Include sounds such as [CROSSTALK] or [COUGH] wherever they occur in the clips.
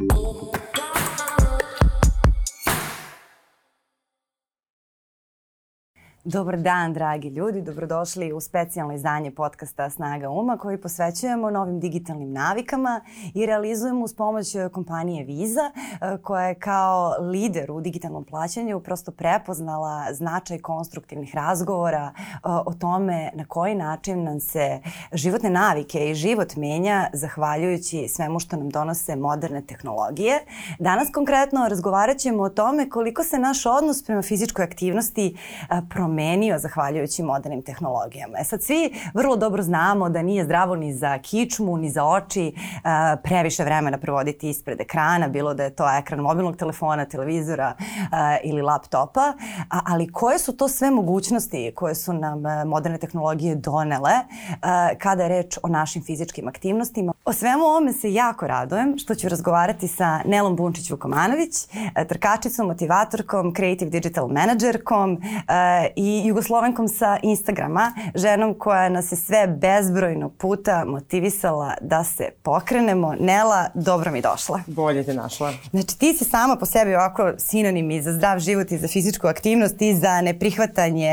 Oh. Dobar dan, dragi ljudi. Dobrodošli u specijalno izdanje podcasta Snaga uma koji posvećujemo novim digitalnim navikama i realizujemo uz pomoć kompanije Visa koja je kao lider u digitalnom plaćanju prosto prepoznala značaj konstruktivnih razgovora o tome na koji način nam se životne navike i život menja zahvaljujući svemu što nam donose moderne tehnologije. Danas konkretno razgovarat ćemo o tome koliko se naš odnos prema fizičkoj aktivnosti promenio promenio zahvaljujući modernim tehnologijama. E sad svi vrlo dobro znamo da nije zdravo ni za kičmu, ni za oči uh, previše vremena provoditi ispred ekrana, bilo da je to ekran mobilnog telefona, televizora uh, ili laptopa, ali koje su to sve mogućnosti koje su nam uh, moderne tehnologije donele kada je reč o našim fizičkim aktivnostima. O svemu ovome se jako radujem što ću razgovarati sa Nelom Bunčić-Vukomanović, trkačicom, motivatorkom, creative digital managerkom i jugoslovenkom sa Instagrama, ženom koja nas je sve bezbrojno puta motivisala da se pokrenemo. Nela, dobro mi došla. Bolje te našla. Znači ti si sama po sebi ovako sinonim i za zdrav život i za fizičku aktivnost i za neprihvatanje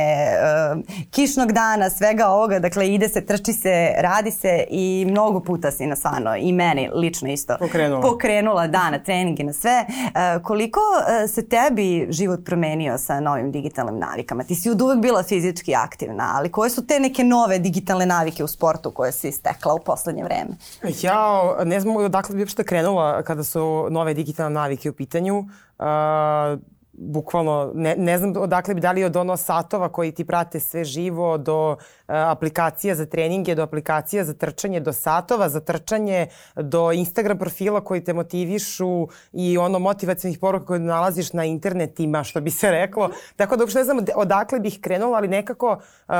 uh, kišnog dana, svega ovoga. Dakle, ide se, trči se, radi se i mnogo puta si na stvarno i meni lično isto pokrenula, pokrenula da, na treninge, na sve. Uh, koliko uh, se tebi život promenio sa novim digitalnim navikama? Ti si od uvek bila fizički aktivna, ali koje su te neke nove digitalne navike u sportu koje si stekla u poslednje vreme? Ja ne znam odakle bi uopšte krenula kada su nove digitalne navike u pitanju. Uh, bukvalno, ne, ne znam odakle bi dali od ono satova koji ti prate sve živo, do uh, aplikacija za treninge, do aplikacija za trčanje, do satova za trčanje, do Instagram profila koji te motivišu i ono motivacijalnih poruka koje nalaziš na internetima, što bi se reklo. Tako da uopšte ne znam odakle bih krenula, ali nekako uh,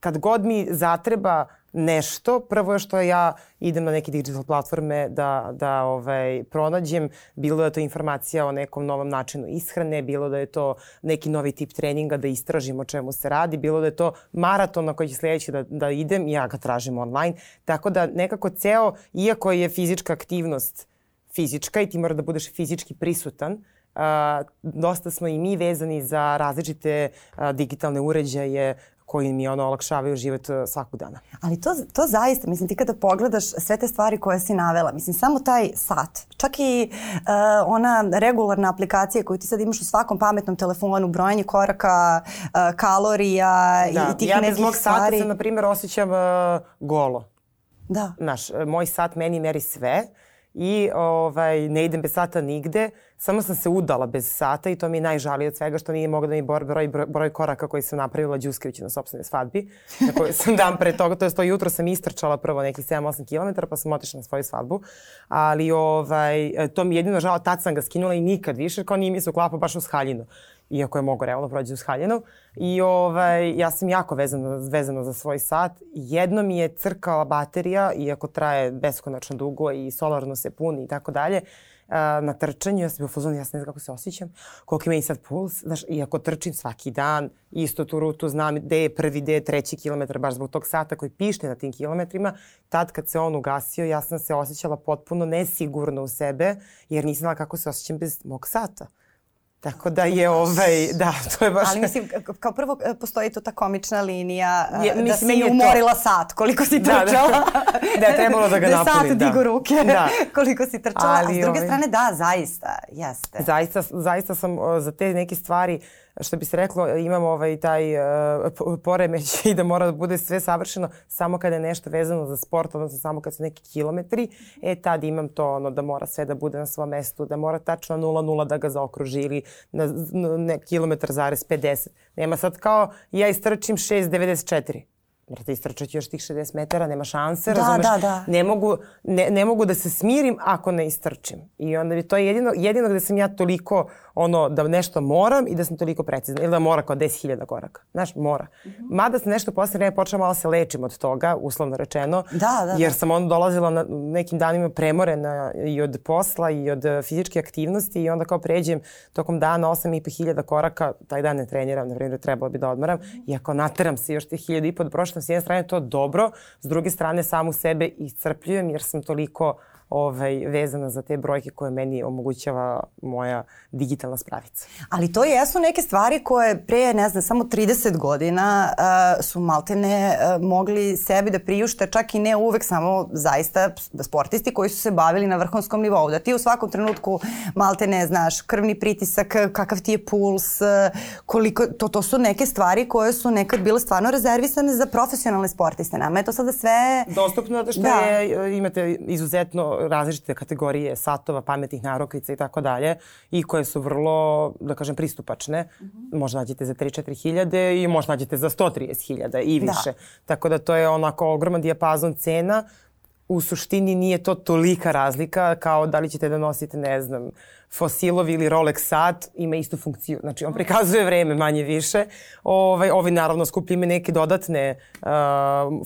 kad god mi zatreba nešto. Prvo je što ja idem na neke digital platforme da, da ovaj, pronađem, bilo da je to informacija o nekom novom načinu ishrane, bilo da je to neki novi tip treninga da istražim o čemu se radi, bilo da je to maraton na koji će sledeći da, da idem, ja ga tražim online. Tako da nekako ceo, iako je fizička aktivnost fizička i ti mora da budeš fizički prisutan, Uh, dosta smo i mi vezani za različite uh, digitalne uređaje koji mi ono olakšavaju život e, svakog dana. Ali to, to zaista, mislim ti kada pogledaš sve te stvari koje si navela, mislim samo taj sat, čak i uh, ona regularna aplikacija koju ti sad imaš u svakom pametnom telefonu, brojanje koraka, uh, kalorija da, i tih ja nekih stvari. Ja bez mog sata se, na primjer, osjećam uh, golo. Da. Znaš, moj sat meni meri sve i ovaj, ne idem bez sata nigde. Samo sam se udala bez sata i to mi je najžalije od svega što nije mogla da mi broj, broj, broj koraka koji sam napravila Đuskrević na sobstvenoj svadbi, na kojoj sam dan pre toga, to je to jutro sam istrčala prvo nekih 7-8 km, pa sam otišla na svoju svadbu. Ali ovaj, to mi je jedino žao, tad sam ga skinula i nikad više, kao nije mi se uklapa baš uz haljinu iako je mogo realno prođe uz haljinu. I ovaj, ja sam jako vezana, vezana za svoj sat. Jedno mi je crkala baterija, iako traje beskonačno dugo i solarno se puni i tako dalje na trčanju, ja sam u fazonu, ja sam ne znam kako se osjećam, koliko ima i sad puls, znaš, iako trčim svaki dan, isto tu rutu znam gde je prvi, gde je treći kilometar, baš zbog tog sata koji pište na tim kilometrima, tad kad se on ugasio, ja sam se osjećala potpuno nesigurno u sebe, jer nisam znala kako se osjećam bez mog sata. Tako da je ovaj, da, to je baš... Ali mislim, kao prvo e, postoji to ta komična linija je, da mislim, si umorila to... sat, koliko si trčala. Da, da, [LAUGHS] da je trebalo da ga [LAUGHS] da napunim. Da sat digu ruke, da. [LAUGHS] koliko si trčala. Ali, a s druge ovaj... strane, da, zaista, jeste. Zaista, zaista sam za te neke stvari uh, što bi se reklo, imamo ovaj taj uh, poremeć i da mora da bude sve savršeno samo kada je nešto vezano za sport, odnosno samo kad su neki kilometri, e tad imam to ono da mora sve da bude na svom mestu, da mora tačno 0-0 da ga zaokruži ili na, na kilometar zarez 50. Nema sad kao ja istrčim 6,94 Morate istračati još tih 60 metara, nema šanse, da, razumeš? Da, da. Ne mogu, ne, ne mogu da se smirim ako ne istrčim. I onda bi to je jedino, jedino gde sam ja toliko ono da nešto moram i da sam toliko precizna. Ili da mora kao 10.000 koraka. Znaš, mora. Mm -hmm. Mada sam nešto posle vreme počela malo se lečim od toga, uslovno rečeno. Da, da, da. Jer sam onda dolazila na nekim danima premorena i od posla i od fizičke aktivnosti i onda kao pređem tokom dana 8.500 koraka, taj dan ne treniram, na vreme trebalo bi da odmaram. Mm -hmm. I ako nateram se još tih 1.500 da prošlam, s jedne strane to dobro, s druge strane samu sebe iscrpljujem jer sam toliko ovaj, vezana za te brojke koje meni omogućava moja digitalna spravica. Ali to jesu neke stvari koje pre, ne znam, samo 30 godina uh, su maltene uh, mogli sebi da priušte, čak i ne uvek samo zaista sportisti koji su se bavili na vrhunskom nivou. Da ti u svakom trenutku maltene znaš krvni pritisak, kakav ti je puls, uh, koliko, to, to su neke stvari koje su nekad bile stvarno rezervisane za profesionalne sportiste. Nama je to sada sve... Dostupno zato što da. je, imate izuzetno različite kategorije satova, pametnih narokvica i tako dalje i koje su vrlo, da kažem, pristupačne. Mm -hmm. Možda nađete za 3-4 hiljade i možda nađete za 130 hiljada i da. više. Da. Tako da to je onako ogroman dijapazon cena. U suštini nije to tolika razlika kao da li ćete da nosite, ne znam, Fosilovi ili Rolex sat ima istu funkciju. Znači, on prikazuje vreme manje više. Ovaj, ovi naravno skuplji ima neke dodatne uh,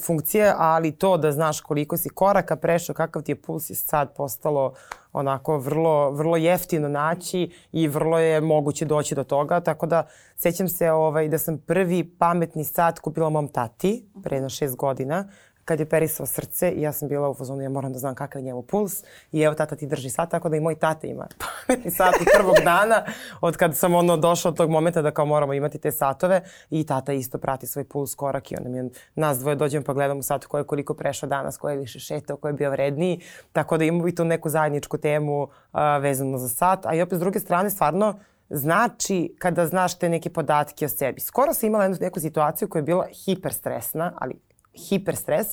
funkcije, ali to da znaš koliko si koraka prešao, kakav ti je puls je sad postalo onako vrlo, vrlo jeftino naći i vrlo je moguće doći do toga. Tako da sećam se ovaj, da sam prvi pametni sat kupila mom tati pre na šest godina kad je perisao srce i ja sam bila u fazonu, ja moram da znam kakav je njemu puls i evo tata ti drži sat, tako da i moj tata ima [LAUGHS] pametni sat od prvog dana, od kad sam ono došla od tog momenta da kao moramo imati te satove i tata isto prati svoj puls korak i onda mi nas dvoje dođemo pa gledamo sat ko je koliko prešao danas, ko je više šetao, ko je bio vredniji, tako da imamo i tu neku zajedničku temu a, vezano za sat, a i opet s druge strane stvarno znači kada znaš te neke podatke o sebi. Skoro sam imala jednu neku situaciju koja je bila hiperstresna, ali hiperstres.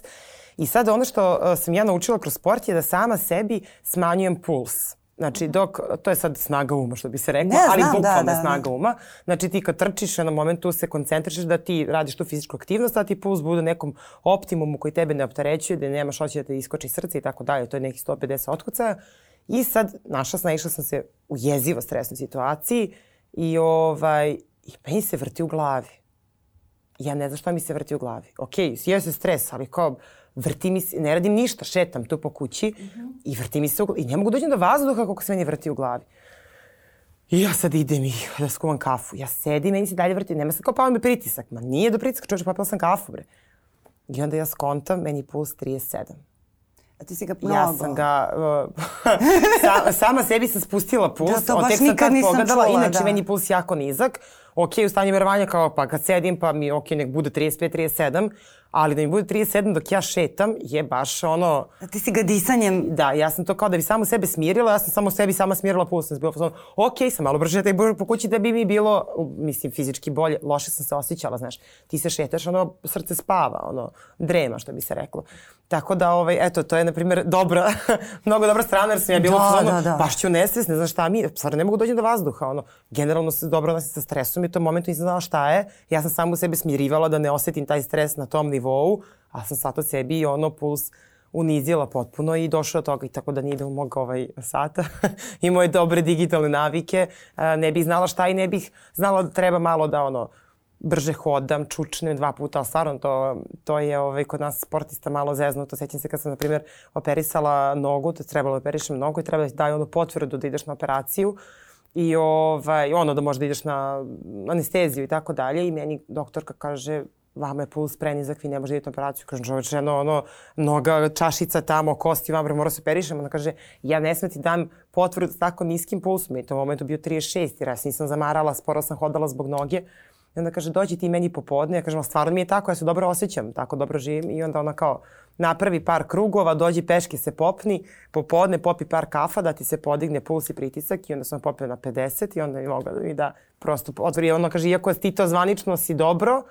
I sad ono što uh, sam ja naučila kroz sport je da sama sebi smanjujem puls. Znači, dok, to je sad snaga uma, što bi se reklo, ne, ali znam, bukvalno da, da, snaga da. uma. Znači, ti kad trčiš, na momentu se koncentrišeš da ti radiš tu fizičku aktivnost, da ti puls bude u nekom optimumu koji tebe ne opterećuje, da nemaš hoće da te iskoči srce i tako dalje. To je neki 150 otkucaja. I sad, našla sam, naišla sam se u jezivo stresnoj situaciji i, ovaj, i meni se vrti u glavi ja ne znam šta mi se vrti u glavi. Ok, je se stres, ali kao vrti mi se, ne radim ništa, šetam tu po kući mm -hmm. i vrti mi se u glavi. I ne mogu dođem do vazduha kako se meni vrti u glavi. I ja sad idem i da skuvam kafu. Ja sedim, meni se dalje vrti. Nema sad kao pao mi pritisak. Ma nije do pritiska, čovječe, popila sam kafu, bre. I onda ja skontam, meni puls 37. A ti si ga mnogo. Ja sam ga, uh, [LAUGHS] sa, sama sebi sam spustila puls, da, to baš tek sam tad pogledala, čula, inače da. meni puls jako nizak. Ok, u stanju verovanja kao pa kad sedim pa mi ok, nek bude 35-37, ali da mi bude 37 dok ja šetam je baš ono... A ti si ga disanjem... Da, ja sam to kao da bi samo sebe smirila, ja sam samo sebi sama smirila puls. Sam bila ok, sam malo brže taj po kući da bi mi bilo, mislim, fizički bolje. Loše sam se osjećala, znaš. Ti se šetaš, ono, srce spava, ono, drema, što bi se reklo. Tako da, ovaj, eto, to je, na primjer, dobra, [LAUGHS] mnogo dobra strana, jer sam ja bila da, ono, da, da. baš ću nesves, ne znam šta mi, stvarno ne mogu dođem do vazduha, ono, generalno se dobro nosi sa stresom i u tom momentu nisam znala šta je, ja sam samo u sebe smirivala da ne osetim taj stres na tom nivou, a sam sad od sebi ono puls unizila potpuno i došla do toga i tako da nije do mog ovaj sata [LAUGHS] i moje dobre digitalne navike, ne bih znala šta i ne bih znala da treba malo da ono brže hodam, čučnem dva puta, ali stvarno to, to je ovaj, kod nas sportista malo zeznuto. Sećam se kad sam, na primjer, operisala nogu, to trebalo da operišem nogu i treba da ti daju onu potvrdu da ideš na operaciju i ovaj, ono da možda ideš na anesteziju i tako dalje i meni doktorka kaže vama je puls prenizak, vi ne možete idete na operaciju. Kažem, čoveč, jedno, ono, noga, čašica tamo, kosti vam, mora se operišem. Ona kaže, ja ne smeti dam potvrdu s tako niskim pulsom. I to u momentu bio 36, jer ja se nisam zamarala, sporo sam hodala zbog noge. I onda kaže, dođi ti meni popodne. Ja kažem, stvarno mi je tako, ja se dobro osjećam, tako dobro živim. I onda ona kao, napravi par krugova, dođi peške se popni, popodne popi par kafa da ti se podigne puls i pritisak i onda sam popio na 50 i onda mi mogla da mi da prosto otvori. Ono kaže, iako ti to zvanično si dobro,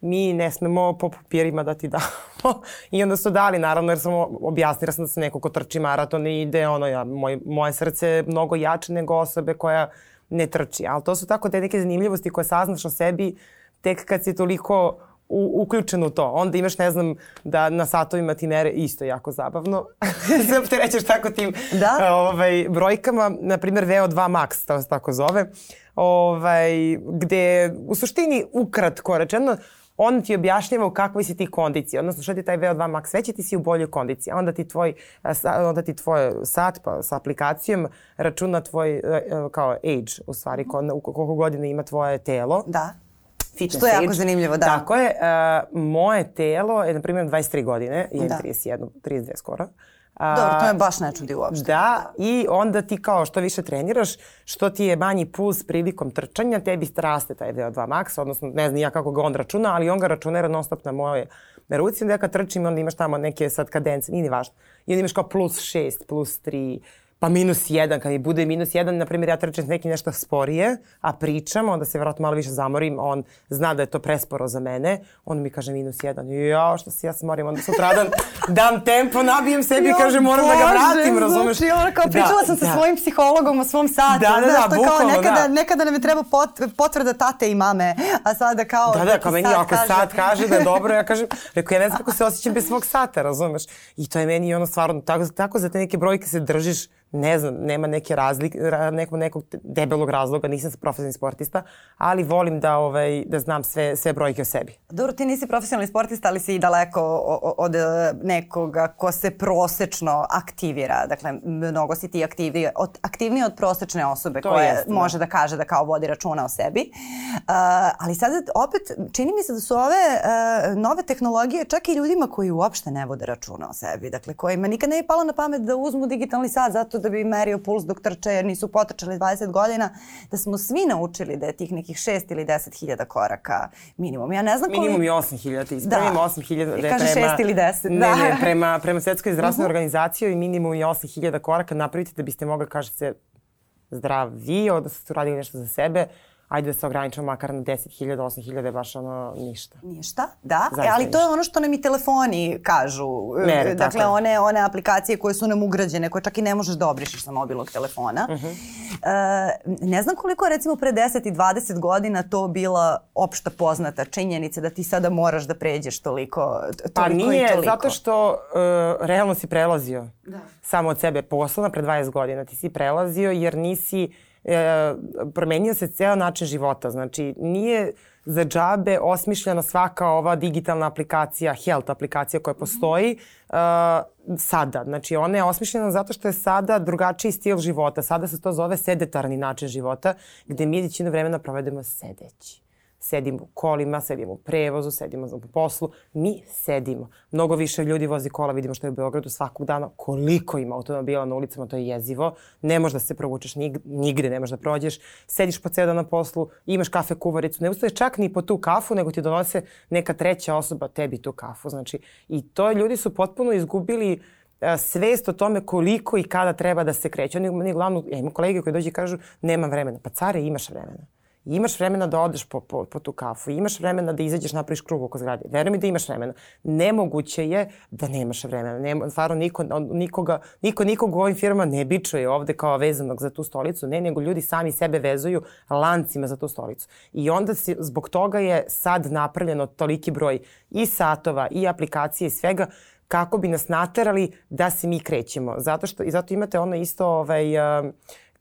mi ne smemo po papirima da ti damo. [LAUGHS] I onda su dali, naravno, jer sam objasnila sam da se neko ko trči maraton i ide, ono, ja, moj, moje srce je mnogo jače nego osobe koja ne trči. Ali to su tako te neke zanimljivosti koje saznaš o sebi tek kad si toliko u, uključen u to. Onda imaš, ne znam, da na satovima ti mere isto jako zabavno. [LAUGHS] se opterećeš tako tim da? ovaj, brojkama. Naprimer, VO2 max, to se tako zove. Ovaj, gde, u suštini, ukratko rečeno, on ti objašnjava u kakvoj si ti kondiciji, odnosno što ti taj VO2 max veći, ti si u boljoj kondiciji. Onda ti tvoj, onda ti tvoj sat pa, sa aplikacijom računa tvoj, e, e, kao age, u stvari, koliko godina ima tvoje telo. Da. Fitness Što je jako zanimljivo, da. Tako je. Uh, moje telo je, na primjer, 23 godine, je da. 31, 32 skoro. Dobro, to me baš ne čudi uopšte. Da, i onda ti kao što više treniraš, što ti je manji puls prilikom trčanja, tebi raste taj VO2 max, odnosno ne znam ja kako ga on računa, ali on ga računera non stop na moje na ruci, onda ja kad trčim, onda imaš tamo neke sad kadence, nije ni važno. I onda imaš kao plus 6, plus 3, pa minus jedan, kad mi bude minus jedan, na primjer ja trčem s nekim nešto sporije, a pričam, onda se vjerojatno malo više zamorim, on zna da je to presporo za mene, on mi kaže minus jedan, ja što se ja smorim, onda sutradan [LAUGHS] dam tempo, nabijem sebi i kaže moram Bože, da ga vratim, razumeš? Znači, ono kao pričala da, sam sa da. svojim psihologom o svom satu, da, da, znaš, da, bukvalno, kao nekada, da. nekada nam je treba pot, potvrda tate i mame, a sada kao... Da, da, kao meni ako kaže... sad kaže da je dobro, ja kažem, [LAUGHS] rekao, ja ne znam kako se osjećam bez svog sata, razumeš? I to je meni ono stvarno, tako, tako za te neke brojke se držiš ne znam, nema neke razlike, nekog, nekog debelog razloga, nisam profesionalni sportista, ali volim da, ovaj, da znam sve, sve brojke o sebi. Dobro, ti nisi profesionalni sportista, ali si i daleko od nekoga ko se prosečno aktivira. Dakle, mnogo si ti aktivniji od, aktivniji od prosečne osobe to koja jest, da. može da. kaže da kao vodi računa o sebi. Uh, ali sada opet čini mi se da su ove uh, nove tehnologije čak i ljudima koji uopšte ne vode računa o sebi. Dakle, kojima nikad ne je palo na pamet da uzmu digitalni sat zato da bi merio puls dok trče jer nisu potrčali 20 godina, da smo svi naučili da je tih nekih 6 ili 10 hiljada koraka minimum. Ja ne znam koliko... Minimum je 8 hiljada, ispravim da. 8 hiljada. Da kaže prema, 6 ili 10. Ne, da. ne, prema, prema Svetskoj zdravstvenoj uh -huh. organizaciji minimum je 8 hiljada koraka napravite da biste mogli kažete zdravi, da ste uradili nešto za sebe, ajde da se ograničamo makar na 10.000, 8.000 je baš ono ništa. Ništa, da. e, ali to je ono što nam i telefoni kažu. Mere, dakle, tako. one, one aplikacije koje su nam ugrađene, koje čak i ne možeš da obrišeš sa mobilnog telefona. Uh -huh. e, ne znam koliko je recimo pre 10 i 20 godina to bila opšta poznata činjenica da ti sada moraš da pređeš toliko, toliko pa nije, i toliko. zato što uh, realno si prelazio da. samo od sebe poslovno pre 20 godina. Ti si prelazio jer nisi e, promenio se ceo način života. Znači, nije za džabe osmišljena svaka ova digitalna aplikacija, health aplikacija koja postoji uh, sada. Znači, ona je osmišljena zato što je sada drugačiji stil života. Sada se to zove sedetarni način života, gde mi većinu vremena provedemo sedeći sedimo u kolima, sedimo u prevozu, sedimo u poslu. Mi sedimo. Mnogo više ljudi vozi kola, vidimo što je u Beogradu svakog dana. Koliko ima automobila na ulicama, to je jezivo. Ne možeš da se provučeš nigde, ne možeš da prođeš. Sediš po ceo dan na poslu, imaš kafe kuvaricu, ne ustaješ čak ni po tu kafu, nego ti donose neka treća osoba tebi tu kafu. Znači, i to ljudi su potpuno izgubili svest o tome koliko i kada treba da se kreće. Oni, oni glavno, ja imam kolege koji dođe i kažu, nema vremena. Pa care, imaš vremena imaš vremena da odeš po, po, po tu kafu, imaš vremena da izađeš napraviš krug oko zgrade. Veruj mi da imaš vremena. Nemoguće je da nemaš vremena. Nema, stvarno niko, nikoga, niko nikog u ovim firmama ne bičuje ovde kao vezanog za tu stolicu, ne, nego ljudi sami sebe vezuju lancima za tu stolicu. I onda si, zbog toga je sad napravljeno toliki broj i satova i aplikacije i svega kako bi nas naterali da se mi krećemo. Zato što, i zato imate ono isto ovaj, uh,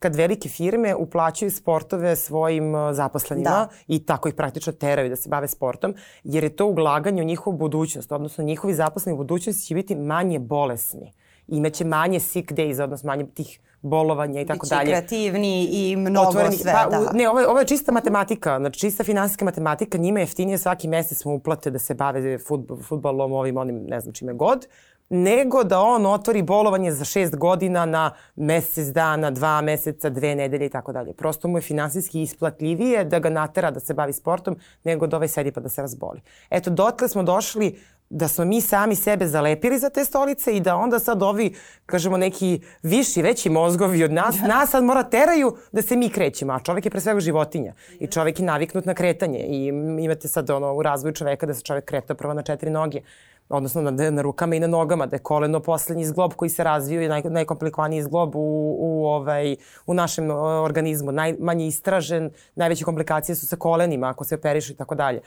kad velike firme uplaćaju sportove svojim uh, zaposlenima da. i tako ih praktično teraju da se bave sportom, jer je to ulaganje u njihovu budućnost, odnosno njihovi zaposleni u budućnosti će biti manje bolesni. Imaće manje sick days, odnosno manje tih bolovanja i tako dalje. Biće kreativni i mnogo Otvoreni, sve, pa, da. Ne, ovo, ovo je čista matematika, znači čista finansijska matematika, njima je jeftinije svaki mesec mu uplate da se bave futbol, futbolom, ovim, onim, ne znam čime god, nego da on otvori bolovanje za šest godina na mesec dana, dva meseca, dve nedelje i tako dalje. Prosto mu je finansijski isplatljivije da ga natera da se bavi sportom nego da ovaj sedi pa da se razboli. Eto, dotle smo došli da smo mi sami sebe zalepili za te stolice i da onda sad ovi, kažemo, neki viši, veći mozgovi od nas, da. nas sad mora teraju da se mi krećemo, a čovek je pre svega životinja i čovek je naviknut na kretanje i imate sad ono u razvoju čoveka da se čovek kreta prvo na četiri noge odnosno na, na rukama i na nogama, da je koleno poslednji zglob koji se razvio i naj, najkomplikovaniji zglob u, u, ovaj, u našem organizmu, najmanje istražen, najveće komplikacije su sa kolenima ako se operišu i tako dalje.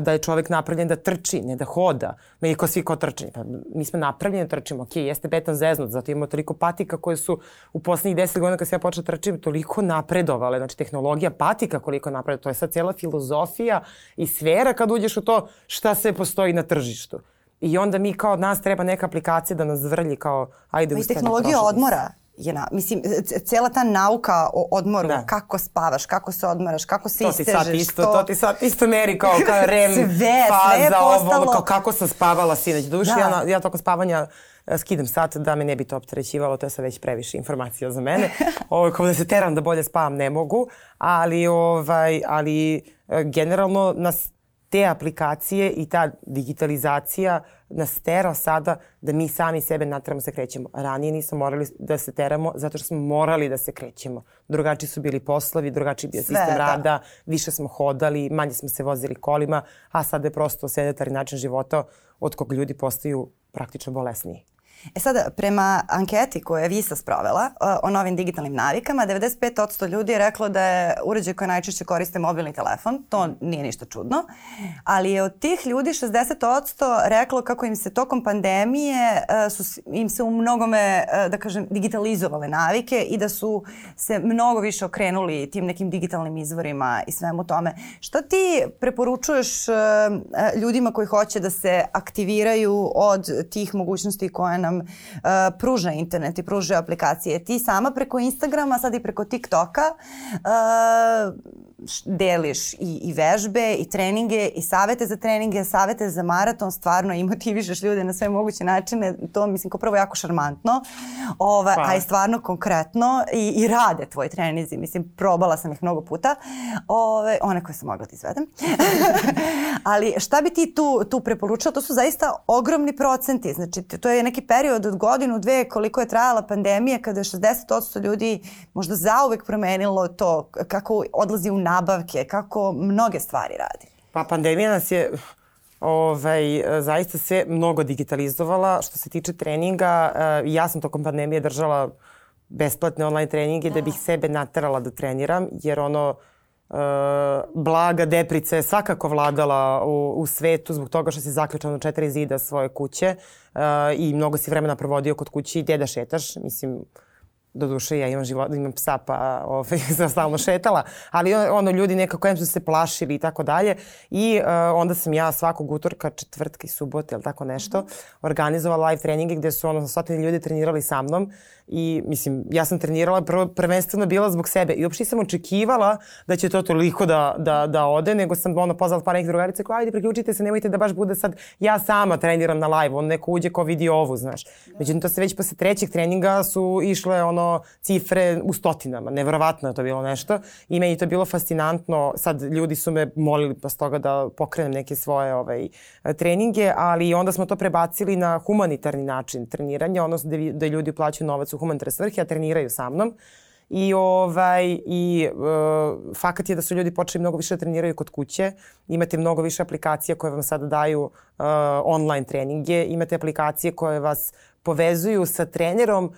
Da je čovek napravljen da trči, ne da hoda. Mi ko svi ko trči. Pa, mi smo napravljeni da trčimo. Ok, jeste betan zeznut, zato imamo toliko patika koje su u poslednjih deset godina kad se ja počela da trčim toliko napredovale. Znači, tehnologija patika koliko napredovale. To je sad cijela filozofija i sfera kad uđeš u to šta sve postoji na tržištu. I onda mi kao od nas treba neka aplikacija da nas vrlji kao ajde pa i tehnologija odmora. Je na, mislim, cela ta nauka o odmoru, da. kako spavaš, kako se odmaraš, kako se to istežeš. Ti sad isto, to... to ti sad isto meri kao, kao [LAUGHS] rem sve, faza, sve postalo... ovo, kao kako sam spavala sinoć. Duši, da. ja, ja toko spavanja e, skidam sat da me ne bi to opterećivalo, to je sad već previše informacija za mene. [LAUGHS] Ovo, kao da se teram da bolje spavam ne mogu, ali, ovaj, ali e, generalno nas te aplikacije i ta digitalizacija nas tera sada da mi sami sebe natramo da se krećemo. Ranije nismo morali da se teramo zato što smo morali da se krećemo. Drugačiji su bili poslovi, drugačiji bio sistem da. rada, više smo hodali, manje smo se vozili kolima, a sada je prosto sedetari način života od kog ljudi postaju praktično bolesniji. E sada, prema anketi koju je Visa sprovela o novim digitalnim navikama, 95% ljudi je reklo da je uređaj koji najčešće koriste mobilni telefon. To nije ništa čudno. Ali je od tih ljudi 60% reklo kako im se tokom pandemije su im se u mnogome, da kažem, digitalizovale navike i da su se mnogo više okrenuli tim nekim digitalnim izvorima i svemu tome. Šta ti preporučuješ ljudima koji hoće da se aktiviraju od tih mogućnosti koje nam nam uh, pruža internet i pruža aplikacije. Ti sama preko Instagrama, sad i preko TikToka uh, deliš i, i vežbe i treninge i savete za treninge, savete za maraton, stvarno i motivišeš ljude na sve moguće načine. To mislim kao prvo jako šarmantno, ova, a i stvarno konkretno i, i rade tvoji trenizi. Mislim, probala sam ih mnogo puta. Ove, one koje sam mogla da izvedem. [LAUGHS] Ali šta bi ti tu, tu preporučila? To su zaista ogromni procenti. Znači, to je neki period od godinu, dve koliko je trajala pandemija kada je 60% ljudi možda zauvek promenilo to kako odlazi u nabavke, kako mnoge stvari radi. Pa pandemija nas je ovaj, zaista sve mnogo digitalizovala. Što se tiče treninga, eh, ja sam tokom pandemije držala besplatne online treninge da, da bih sebe naterala da treniram, jer ono, Uh, blaga deprica je svakako vladala u, u svetu zbog toga što si zaključan u četiri zida svoje kuće uh, i mnogo si vremena provodio kod kuće i gde da šetaš. Mislim, uh, do duše ja imam život, imam psa pa ovaj, [LAUGHS] sam stalno šetala, ali ono ljudi nekako em su se plašili i tako dalje i uh, onda sam ja svakog utorka, četvrtka i subote ili tako nešto organizovala live treninge gde su ono stotine ljudi trenirali sa mnom i mislim ja sam trenirala prvo prvenstveno bila zbog sebe i uopšte sam očekivala da će to toliko da, da, da ode, nego sam ono pozvala par nekih drugarica koja ajde priključite se, nemojte da baš bude sad ja sama treniram na live, on neko uđe ko vidi ovu, znaš. Međutim to se već posle trećeg treninga su išle ono cifre u stotinama. Neverovatno je to bilo nešto i meni to bilo fascinantno. Sad ljudi su me molili pa toga da pokrenem neke svoje ovaj, treninge, ali onda smo to prebacili na humanitarni način treniranja, odnosno da, da ljudi plaćaju novac u humanitarne svrhe, a treniraju sa mnom. I, ovaj, i uh, fakat je da su ljudi počeli mnogo više da treniraju kod kuće. Imate mnogo više aplikacija koje vam sada daju uh, online treninge. Imate aplikacije koje vas povezuju sa trenerom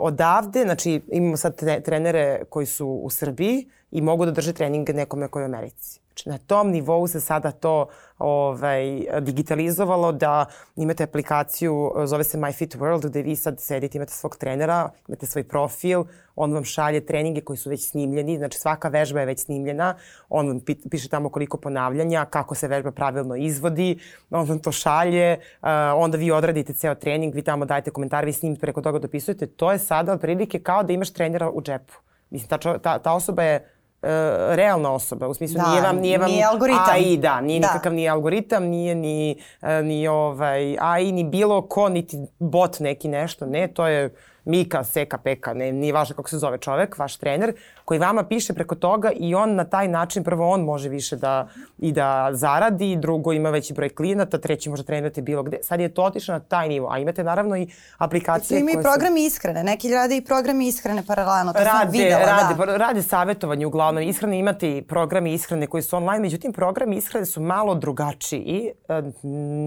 odavde, znači imamo sad trenere koji su u Srbiji i mogu da drže treninge nekome koji je u Americi. Znači, na tom nivou se sada to ovaj, digitalizovalo da imate aplikaciju, zove se MyFitWorld, gde vi sad sedite, imate svog trenera, imate svoj profil, on vam šalje treninge koji su već snimljeni, znači svaka vežba je već snimljena, on vam piše tamo koliko ponavljanja, kako se vežba pravilno izvodi, on vam to šalje, uh, onda vi odradite ceo trening, vi tamo dajete komentar, vi snimite preko toga dopisujete, to je sada otprilike kao da imaš trenera u džepu. Mislim, ta, ta, ta osoba je uh, realna osoba, u smislu da, nije vam, nije vam nije algoritam. AI, da, nije da. nikakav ni algoritam, nije ni, uh, ni ovaj AI, ni bilo ko, niti bot neki nešto, ne, to je Mika, Seka, Peka, ne, nije važno kako se zove čovek, vaš trener, koji vama piše preko toga i on na taj način, prvo on može više da, i da zaradi, drugo ima veći broj klijenata, treći može trenirati bilo gde. Sad je to otišlo na taj nivo, a imate naravno i aplikacije ima i programi su... ishrane, neki rade i programi ishrane paralelno, to rade, sam videla. Rade, da. rade savjetovanje uglavnom ishrane, imate i programi ishrane koji su online, međutim programi ishrane su malo drugačiji. E,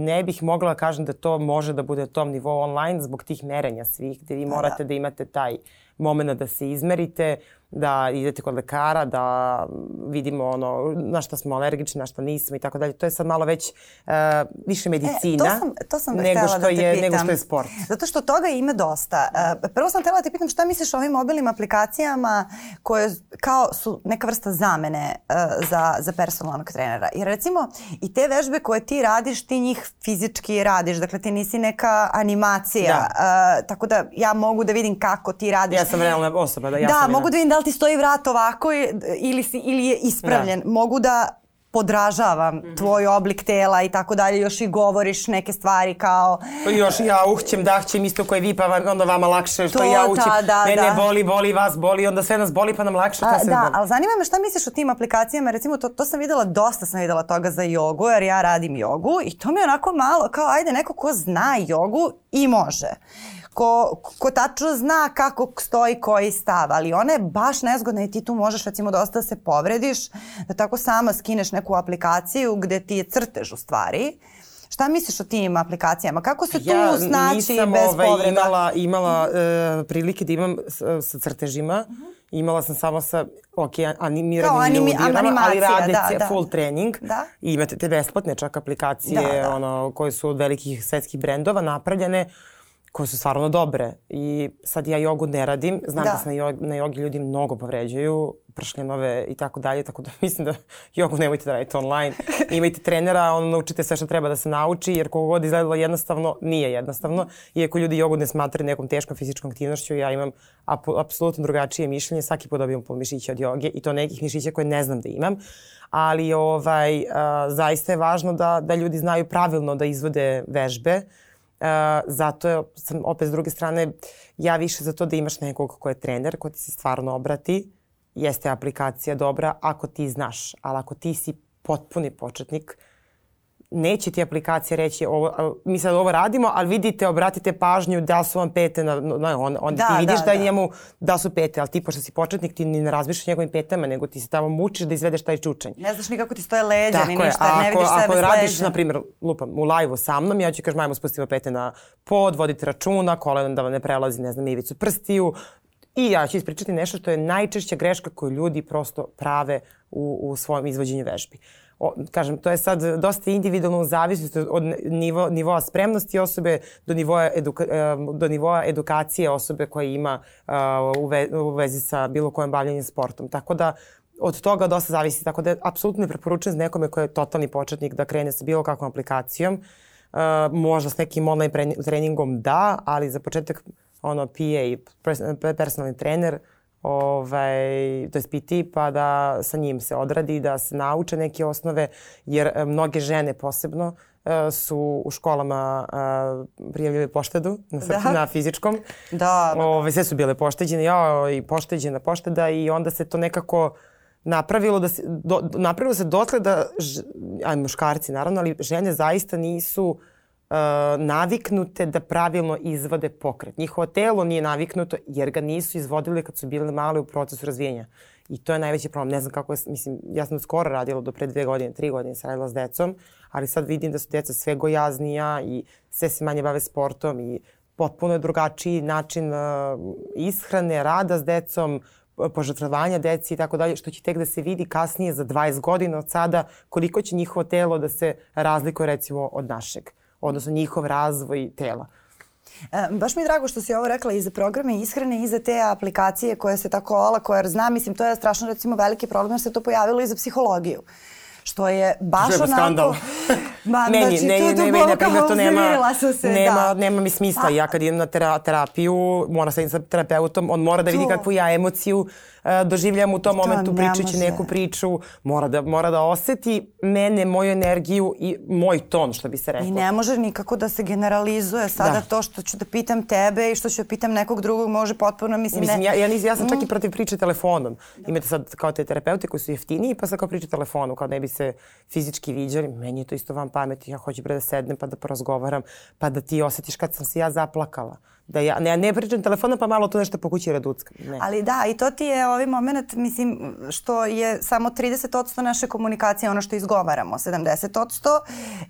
ne bih mogla da kažem da to može da bude na tom nivou online zbog tih merenja svih, gde vi morate da, da imate taj moment da se izmerite, da idete kod lekara, da vidimo ono, na šta smo alergični, na šta nismo i tako dalje. To je sad malo već uh, više medicina e, to sam, to sam nego, što da je, pitam. nego što je sport. Zato što toga ima dosta. Uh, prvo sam htjela da te pitam šta misliš o ovim mobilnim aplikacijama koje kao su neka vrsta zamene uh, za, za personalnog trenera. Jer recimo i te vežbe koje ti radiš, ti njih fizički radiš. Dakle, ti nisi neka animacija. Da. Uh, tako da ja mogu da vidim kako ti radiš ja sam realna osoba. Da, ja da, sam mogu da vidim da li ti stoji vrat ovako ili, si, ili je ispravljen. Da. Mogu da podražavam mm -hmm. tvoj oblik tela i tako dalje, još i govoriš neke stvari kao... Još ja uhćem, dahćem isto koje vi, pa onda vama lakše, što to, ja uhćem, ta, da, mene da. boli, boli, vas boli, onda sve nas boli pa nam lakše. A, da, ali zanima me šta misliš o tim aplikacijama, recimo to, to sam videla, dosta sam videla toga za jogu, jer ja radim jogu i to mi je onako malo, kao ajde neko ko zna jogu i može ko, ko tačno zna kako stoji koji stav, ali ona je baš nezgodna i ti tu možeš recimo dosta da se povrediš, da tako sama skineš neku aplikaciju gde ti je crtež u stvari. Šta misliš o tim aplikacijama? Kako se tu ja snaći bez ovaj, povreda? imala, imala uh, prilike da imam sa, sa crtežima. Mhm. -huh. Imala sam samo sa ok, animiranim animi, ljudima, ali rade da, da. full trening. Da. I imate te besplatne čak aplikacije da, da. Ono, koje su od velikih svetskih brendova napravljene koje su stvarno dobre. I sad ja jogu ne radim, znam da, da se na, jog, na jogi ljudi mnogo povređuju, pršljenove i tako dalje, tako da [LAUGHS] mislim da jogu nemojte da radite online. [LAUGHS] Imajte trenera, on naučite sve što treba da se nauči, jer kogo god izgledalo jednostavno, nije jednostavno. Iako ljudi jogu ne smatraju nekom teškom fizičkom aktivnošću, ja imam ap apsolutno drugačije mišljenje, svaki put dobijam pol mišića od joge i to nekih mišića koje ne znam da imam ali ovaj, a, zaista je važno da, da ljudi znaju pravilno da izvode vežbe, Zato sam opet s druge strane ja više za to da imaš nekog ko je trener, ko ti se stvarno obrati. Jeste aplikacija dobra ako ti znaš, ali ako ti si potpuni početnik, uh, neće ti aplikacija reći ovo, mi sad ovo radimo, ali vidite, obratite pažnju da su vam pete, na, na, on, on da, ti vidiš da, da, da njemu da su pete, ali ti pošto si početnik ti ni ne razmišljaš njegovim petama, nego ti se tamo mučiš da izvedeš taj čučanj. Ne znaš ni kako ti stoje leđa, Tako ni ništa, je. ne vidiš ako, sebe Ako radiš, na primjer, lupam, u live-u sa mnom, ja ću kažem, ajmo spustimo pete na pod, vodite računa, kolena da vam ne prelazi, ne znam, ivicu prstiju, I ja ću ispričati nešto što je najčešća greška koju ljudi prosto prave u, u svojom izvođenju vežbi o, kažem, to je sad dosta individualno u zavisnosti od nivo, nivoa spremnosti osobe do nivoa, eduka, do nivoa edukacije osobe koja ima uh, u, ve, u vezi sa bilo kojim bavljanjem sportom. Tako da od toga dosta zavisi. Tako da apsolutno ne preporučujem nekome koji je totalni početnik da krene sa bilo kakvom aplikacijom. Uh, možda s nekim online treningom da, ali za početak ono PA, personalni trener, uh, ovaj, to je PT, pa da sa njim se odradi, da se nauče neke osnove, jer e, mnoge žene posebno e, su u školama uh, prijavljali poštedu na, da. na fizičkom. Da. Ove, ovaj, sve su bile pošteđene, ja i pošteđena pošteda i onda se to nekako napravilo da se, do, napravilo se dotle da, aj muškarci naravno, ali žene zaista nisu uh, naviknute da pravilno izvode pokret. Njihovo telo nije naviknuto jer ga nisu izvodili kad su bile male u procesu razvijenja. I to je najveći problem. Ne znam kako je, mislim, ja sam skoro radila do pre dve godine, tri godine sam radila s decom, ali sad vidim da su deca sve gojaznija i sve se manje bave sportom i potpuno je drugačiji način ishrane, rada s decom, požrtvovanja deci i tako dalje, što će tek da se vidi kasnije za 20 godina od sada koliko će njihovo telo da se razlikuje recimo od našeg odnosno njihov razvoj tela. E, baš mi je drago što si ovo rekla i za programe ishrane i za te aplikacije koje se tako olako, jer znam, mislim, to je strašno recimo veliki problem jer se to pojavilo i za psihologiju što je baš Žeba onako... skandal. [LAUGHS] Ma, meni, znači, ne, ne, ne, na primjer, to nema, se, nema, da. nema mi smisla. Ja kad idem na terapiju, moram sa sa terapeutom, on mora da vidi kakvu ja emociju doživljam u tom momentu pričajući neku priču, mora da, mora da oseti mene, moju energiju i moj ton, što bi se reklo. I ne može nikako da se generalizuje sada da. to što ću da pitam tebe i što ću da pitam nekog drugog može potpuno, mislim, mislim ne... Ja, ja, ja sam čak i mm. protiv priče telefonom. Da. Imate sad kao te terapeute koji su jeftiniji, pa sad kao priče telefonu, kao ne bi se fizički viđali. Meni je to isto van pameti. Ja hoću bre da sednem pa da porazgovaram, pa da ti osetiš kad sam se ja zaplakala da ja ne, ne pričam telefonom pa malo to nešto po kući raduckam. Ne. Ali da, i to ti je ovaj moment, mislim, što je samo 30% naše komunikacije, ono što izgovaramo, 70%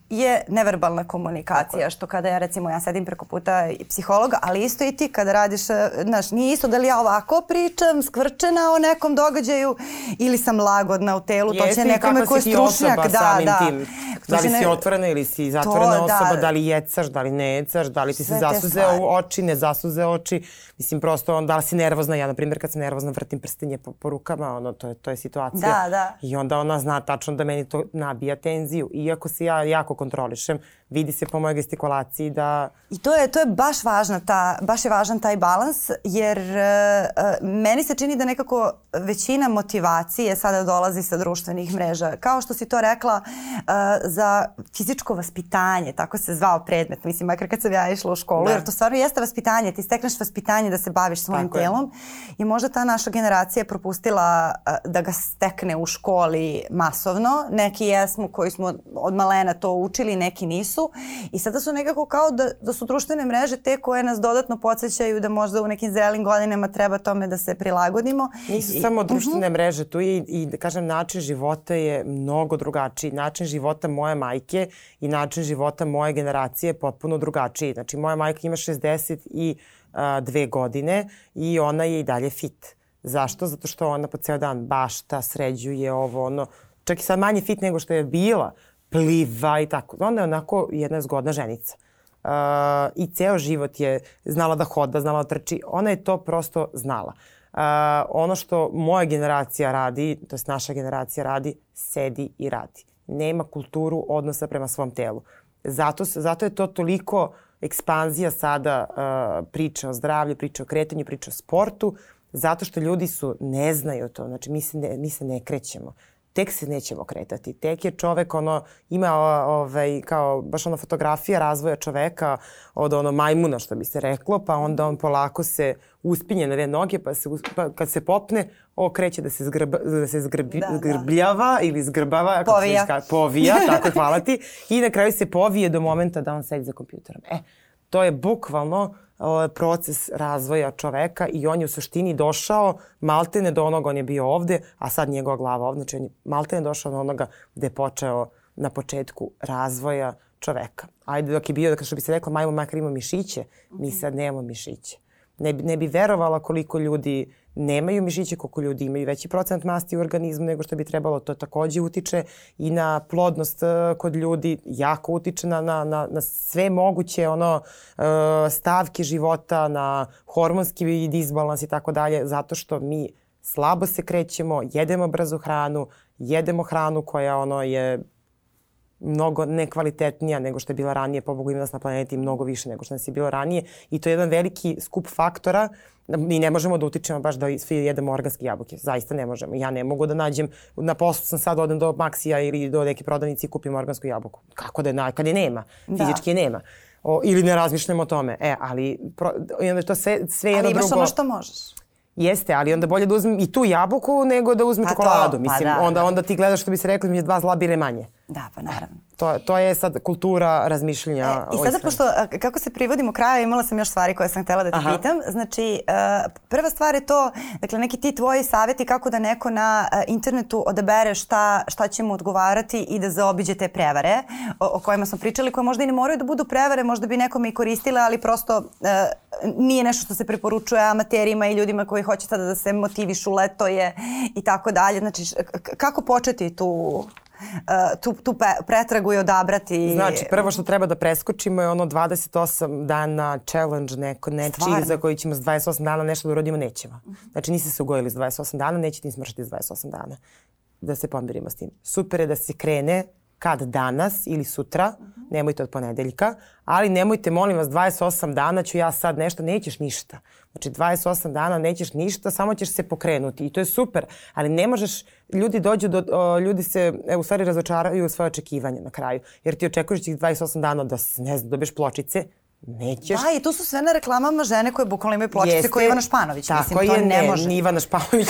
je neverbalna komunikacija, što kada ja recimo ja sedim preko puta i psihologa, ali isto i ti kada radiš, e, znaš, nije isto da li ja ovako pričam, skvrčena o nekom događaju ili sam lagodna u telu, Jeste, to će nekome ko je stručnjak, da, da. Tim. Da li si otvorena ili si zatvorena to, da. osoba, da, da li jecaš, da li ne jecaš, da li ti se zasuzeo u oči, ne zasuze oči. Mislim, prosto, on, da li si nervozna? Ja, na primjer, kad sam nervozna, vrtim prstenje po, po rukama, ono, to je, to je situacija. Da, da. I onda ona zna tačno da meni to nabija tenziju. Iako se ja jako kontrolišem, vidi se po mojoj gestikulaciji da... I to je, to je baš važna ta, baš je važan taj balans, jer uh, meni se čini da nekako većina motivacije sada dolazi sa društvenih mreža. Kao što si to rekla, uh, za fizičko vaspitanje, tako se zvao predmet, mislim, makar kad sam ja išla u školu, da. jer to stvarno jeste vaspitanje, ti stekneš vaspitanje da se baviš svojim tako telom je. i možda ta naša generacija je propustila uh, da ga stekne u školi masovno. Neki jesmo koji smo od malena to učili, neki nisu. I sada su nekako kao da, da su društvene mreže te koje nas dodatno podsjećaju da možda u nekim zrelim godinama treba tome da se prilagodimo. Nisu I, samo društvene uh mhm. -huh. mreže, tu je i, i da kažem način života je mnogo drugačiji. Način života moje majke i način života moje generacije je potpuno drugačiji. Znači moja majka ima 60 i a, dve godine i ona je i dalje fit. Zašto? Zato što ona po ceo dan bašta, sređuje ovo, ono, čak i sad manje fit nego što je bila, pliva i tako. Ona je onako jedna zgodna ženica. Uh, I ceo život je znala da hoda, znala da trči. Ona je to prosto znala. Uh, ono što moja generacija radi, to je naša generacija radi, sedi i radi. Nema kulturu odnosa prema svom telu. Zato, zato je to toliko ekspanzija sada uh, priča o zdravlju, priča o kretanju, priča o sportu, zato što ljudi su, ne znaju to, znači mi se ne, mi se ne krećemo tek se nećemo kretati. Tek je čovek ono, ima ovaj, kao baš ono fotografija razvoja čoveka od ono majmuna što bi se reklo, pa onda on polako se uspinje na dve noge, pa, se, pa kad se popne, o, kreće da se, zgrba, da se zgrbi, da, da. zgrbljava da. ili zgrbava. Povija. Kako povija, [LAUGHS] tako hvala ti. I na kraju se povije do momenta da on sedi za kompjuterom. E, to je bukvalno proces razvoja čoveka i on je u suštini došao maltene do onoga, on je bio ovde, a sad njegova glava ovde, znači on je maltene došao do onoga gde je počeo na početku razvoja čoveka. Ajde dok je bio, da što bi se rekla, majmo makar ima mišiće, mi sad nemamo mišiće. Ne bi, ne bi verovala koliko ljudi nemaju mišiće, koliko ljudi imaju veći procent masti u organizmu nego što bi trebalo. To takođe utiče i na plodnost uh, kod ljudi, jako utiče na, na, na, na sve moguće ono uh, stavke života, na hormonski disbalans i tako dalje, zato što mi slabo se krećemo, jedemo brzo hranu, jedemo hranu koja ono je mnogo nekvalitetnija nego što je bila ranije, pobogu ima nas na planeti mnogo više nego što nas je bilo ranije i to je jedan veliki skup faktora Mi ne možemo da utičemo baš da svi jedemo organske jabuke. Zaista ne možemo. Ja ne mogu da nađem, na poslu sam sad odem do Maksija ili do neke prodavnice i kupim organsku jabuku. Kako da je, na, kad je nema? Da. Fizički je nema. O, ili ne razmišljamo o tome. E, ali pro, i onda to sve, sve jedno drugo... Ali imaš ono što možeš. Jeste, ali onda bolje da uzmem i tu jabuku nego da uzmem pa čokoladu. To, pa Mislim, da, onda, da. onda ti gledaš što bi se rekli mi je dva zla bile manje. Da, pa naravno. To, to je sad kultura razmišljenja. E, I sada, pošto, kako se privodimo kraja, imala sam još stvari koje sam htela da te Aha. pitam. Znači, uh, prva stvar je to, dakle, neki ti tvoji savjeti kako da neko na uh, internetu odabere šta, šta će mu odgovarati i da zaobiđe te prevare o, o kojima smo pričali, koje možda i ne moraju da budu prevare, možda bi nekome i koristile, ali prosto nije nešto što se preporučuje amaterima i ljudima koji hoće sada da se motivišu, leto je i tako dalje. Znači, kako početi tu tu, tu pe, pretragu i odabrati. Znači, prvo što treba da preskočimo je ono 28 dana challenge neko, nečiji za koji ćemo s 28 dana nešto da urodimo, nećemo. Znači, niste se ugojili s 28 dana, nećete ni smršiti s 28 dana. Da se pomirimo s tim. Super je da se krene kad danas ili sutra, -huh. nemojte od ponedeljka, ali nemojte, molim vas, 28 dana ću ja sad nešto, nećeš ništa. Znači 28 dana nećeš ništa, samo ćeš se pokrenuti i to je super, ali ne možeš, ljudi dođu do, o, ljudi se e, u stvari razočaraju svoje očekivanja na kraju, jer ti očekuješ tih 28 dana da, ne znam, dobiješ pločice, nećeš. Da, i tu su sve na reklamama žene koje bukvalno imaju pločice Jeste, koje Ivana Španović. Tako Mislim, to je, ne, ne može. Ni Ivana Španović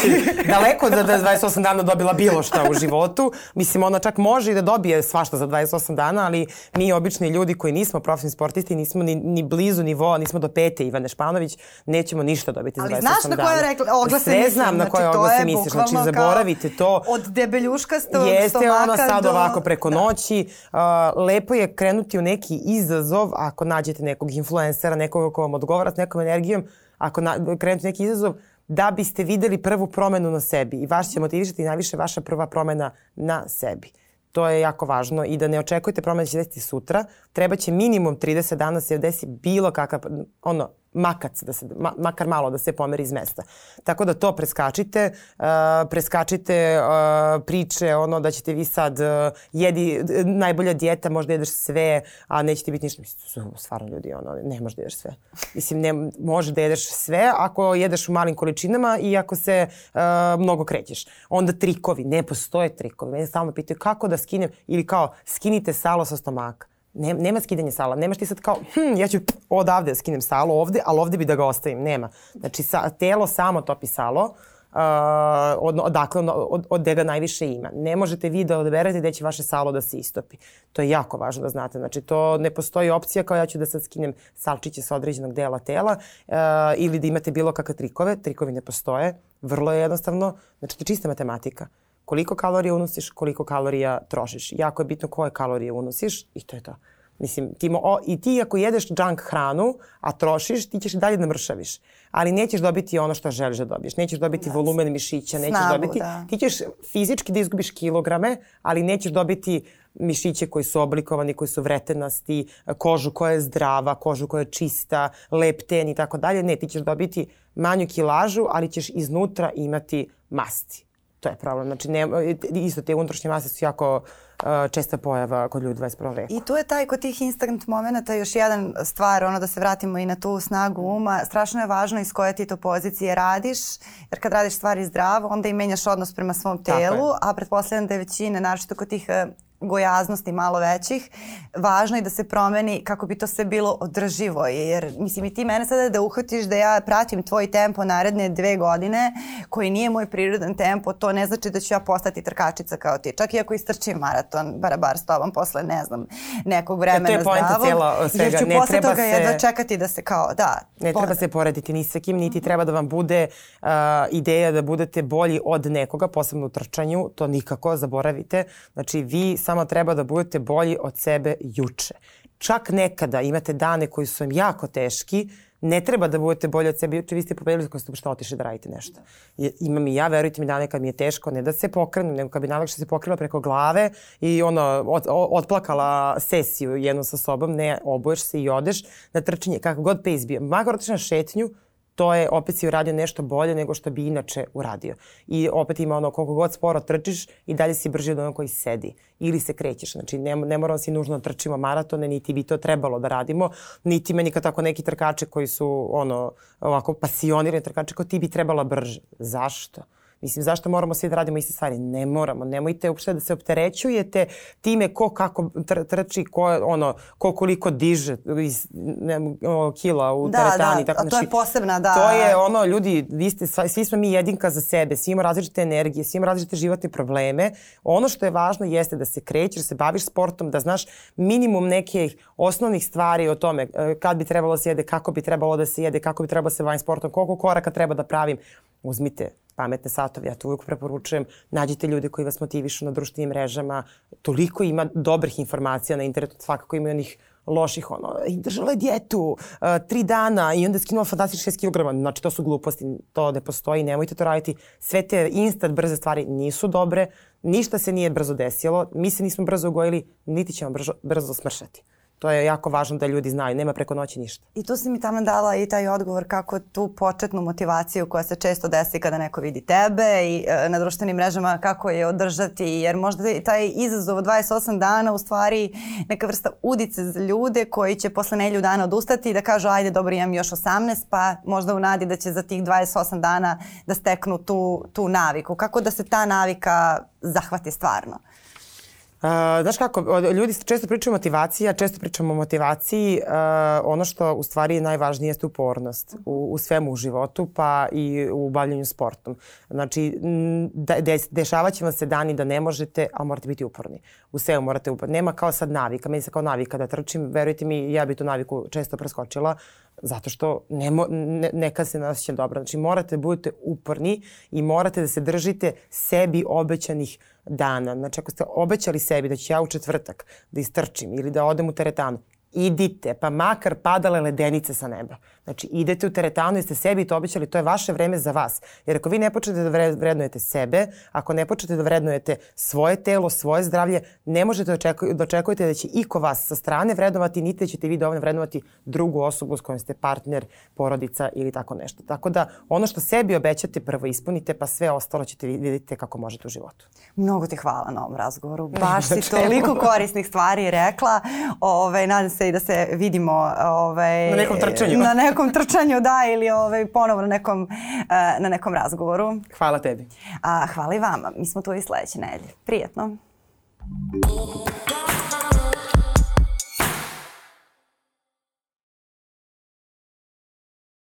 daleko da, da 28 dana dobila bilo šta u životu. Mislim, ona čak može i da dobije svašta za 28 dana, ali mi obični ljudi koji nismo profesni sportisti, nismo ni, ni blizu nivoa, nismo do pete Ivane Španović, nećemo ništa dobiti za 28 dana. Ali znaš na koje rekla, oglase Sve mislim. znam na koje znači, oglase misliš. Znači, zaboravite to. Od debeljuškastog Jeste stomaka ona sad do... ovako preko da. noći. Uh, lepo je krenuti u neki izazov ako nađete nekog nekog influencera, nekog ko vam odgovara s nekom energijom, ako na, krenete neki izazov, da biste videli prvu promenu na sebi i vaš će motivišati najviše vaša prva promena na sebi. To je jako važno i da ne očekujete promenu da će desiti sutra. Treba će minimum 30 dana da se desi bilo kakav, ono, makac, da se, ma, makar malo da se pomeri iz mesta. Tako da to preskačite, uh, preskačite uh, priče, ono da ćete vi sad uh, jedi najbolja dijeta, možda jedeš sve, a nećete biti ništa. Mislim, stvarno ljudi, ono, ne možeš da jedeš sve. Mislim, ne, može da jedeš sve ako jedeš u malim količinama i ako se uh, mnogo krećeš. Onda trikovi, ne postoje trikovi. Mene stalno pitaju kako da skinem ili kao skinite salo sa stomaka. Ne, nema skidanja sala. Nemaš ti sad kao, hm, ja ću odavde da skinem salo ovde, ali ovde bi da ga ostavim. Nema. Znači, sa, telo samo topi salo. Uh, od, odakle, od, od gde ga najviše ima. Ne možete vi da odaberete gde će vaše salo da se istopi. To je jako važno da znate. Znači, to ne postoji opcija kao ja ću da sad skinem salčiće sa određenog dela tela uh, ili da imate bilo kakve trikove. Trikovi ne postoje. Vrlo je jednostavno. Znači, to je čista matematika. Uh, koliko kalorija unosiš, koliko kalorija trošiš. Jako je bitno koje kalorije unosiš i to je to. Mislim, ti mo, o, i ti ako jedeš junk hranu, a trošiš, ti ćeš dalje da mršaviš. Ali nećeš dobiti ono što želiš da dobiješ. Nećeš dobiti yes. volumen mišića, nećeš Snagu, dobiti... Da. Ti ćeš fizički da izgubiš kilograme, ali nećeš dobiti mišiće koji su oblikovani, koji su vretenasti, kožu koja je zdrava, kožu koja je čista, lepten i tako dalje. Ne, ti ćeš dobiti manju kilažu, ali ćeš iznutra imati masti. To je problem. Znači, ne, isto te unutrašnje mase su jako uh, česta pojava kod ljudi 21. veku. I tu je taj kod tih instant momenta još jedan stvar, ono da se vratimo i na tu snagu uma. Strašno je važno iz koje ti to pozicije radiš, jer kad radiš stvari zdravo, onda i menjaš odnos prema svom telu, a pretpostavljam da je većina, naročito kod tih uh, gojaznosti malo većih, važno je da se promeni kako bi to sve bilo održivo. Jer, mislim, i ti mene sada da uhvatiš da ja pratim tvoj tempo naredne dve godine, koji nije moj prirodan tempo, to ne znači da ću ja postati trkačica kao ti. Čak i ako istrčim maraton, barabar s tobom posle, ne znam, nekog vremena zdravog. to je pojenta cijela svega. Jer ću ne posle toga se... jedva čekati da se kao, da. Ne po... treba se porediti ni sa kim, niti treba da vam bude uh, ideja da budete bolji od nekoga, posebno u trčanju, to nikako, zaboravite. Znači, vi samo treba da budete bolji od sebe juče. Čak nekada imate dane koji su vam jako teški, ne treba da budete bolji od sebe juče, vi ste pobedili kako ste šta otišli da radite nešto. Imam i ja, verujte mi, dane kad mi je teško, ne da se pokrenu, nego kad bi najlakše se pokrila preko glave i ono, od, otplakala sesiju jednu sa sobom, ne, obuješ se i odeš na trčanje, kako god pejs bio. Makar otiš na šetnju, to je opet si uradio nešto bolje nego što bi inače uradio. I opet ima ono koliko god sporo trčiš i dalje si brži od onog koji sedi ili se krećeš. Znači ne, ne moramo si nužno trčimo maratone, niti bi to trebalo da radimo, niti meni kao tako neki trkače koji su ono ovako pasionirani trkače kao ti bi trebala brže. Zašto? Mislim, zašto moramo svi da radimo iste stvari? Ne moramo. Nemojte uopšte da se opterećujete time ko kako tr trči, ko, ono, ko koliko diže iz ne, o, kila u da, teretani. Da, tako, to znači, je posebna, da. To je ono, ljudi, vi ste, svi smo mi jedinka za sebe, svi imamo različite energije, svi imamo različite životne probleme. Ono što je važno jeste da se krećeš, da se baviš sportom, da znaš minimum nekih osnovnih stvari o tome e, kad bi trebalo da se jede, kako bi trebalo da se jede, kako bi trebalo da se bavim sportom, koliko koraka treba da pravim. Uzmite pametne satove. Ja to uvijek preporučujem. Nađite ljude koji vas motivišu na društvenim mrežama. Toliko ima dobrih informacija na internetu, svakako ima onih loših, ono, i držala je djetu uh, tri dana i onda je skinula fantastičnih 6 kg. Znači, to su gluposti, to ne postoji, nemojte to raditi. Sve te instant brze stvari nisu dobre, ništa se nije brzo desilo, mi se nismo brzo ugojili, niti ćemo brzo, brzo smršati. To je jako važno da ljudi znaju, nema preko noći ništa. I tu si mi tamo dala i taj odgovor kako tu početnu motivaciju koja se često desi kada neko vidi tebe i e, na društvenim mrežama kako je održati, jer možda taj izazov od 28 dana u stvari neka vrsta udice za ljude koji će posle nelju dana odustati i da kažu ajde dobro imam još 18 pa možda u nadi da će za tih 28 dana da steknu tu, tu naviku. Kako da se ta navika zahvati stvarno? Uh, znaš kako, ljudi često pričaju o motivaciji, a često pričamo o motivaciji. Uh, ono što u stvari je najvažnije jeste upornost u, u svemu u životu, pa i u bavljanju sportom. Znači, de, de, dešavat će vam se dani da ne možete, a morate biti uporni. U svemu morate uporni. Nema kao sad navika. Meni se kao navika da trčim. Verujte mi, ja bi tu naviku često preskočila zato što ne, ne, nekad se ne osjećam dobro. Znači morate da budete uporni i morate da se držite sebi obećanih dana. Znači ako ste obećali sebi da ću ja u četvrtak da istrčim ili da odem u teretanu, idite, pa makar padale ledenice sa neba. Znači, idete u teretanu i ste sebi to obećali, to je vaše vreme za vas. Jer ako vi ne počnete da vrednujete sebe, ako ne počnete da vrednujete svoje telo, svoje zdravlje, ne možete da, da očekujete da će iko vas sa strane vrednovati, niti da ćete vi dovoljno vrednovati drugu osobu s kojom ste partner, porodica ili tako nešto. Tako da ono što sebi obećate prvo ispunite, pa sve ostalo ćete vidite kako možete u životu. Mnogo ti hvala na ovom razgovoru. [LAUGHS] Baš si toliko korisnih stvari rekla. Ove, nadam se i da se vidimo ove, na nekom trčanju. Na nekom trčanju, da, ili ove, ponovo na nekom, uh, na nekom razgovoru. Hvala tebi. A, hvala i vama. Mi smo tu i sledeće nedelje. Prijetno.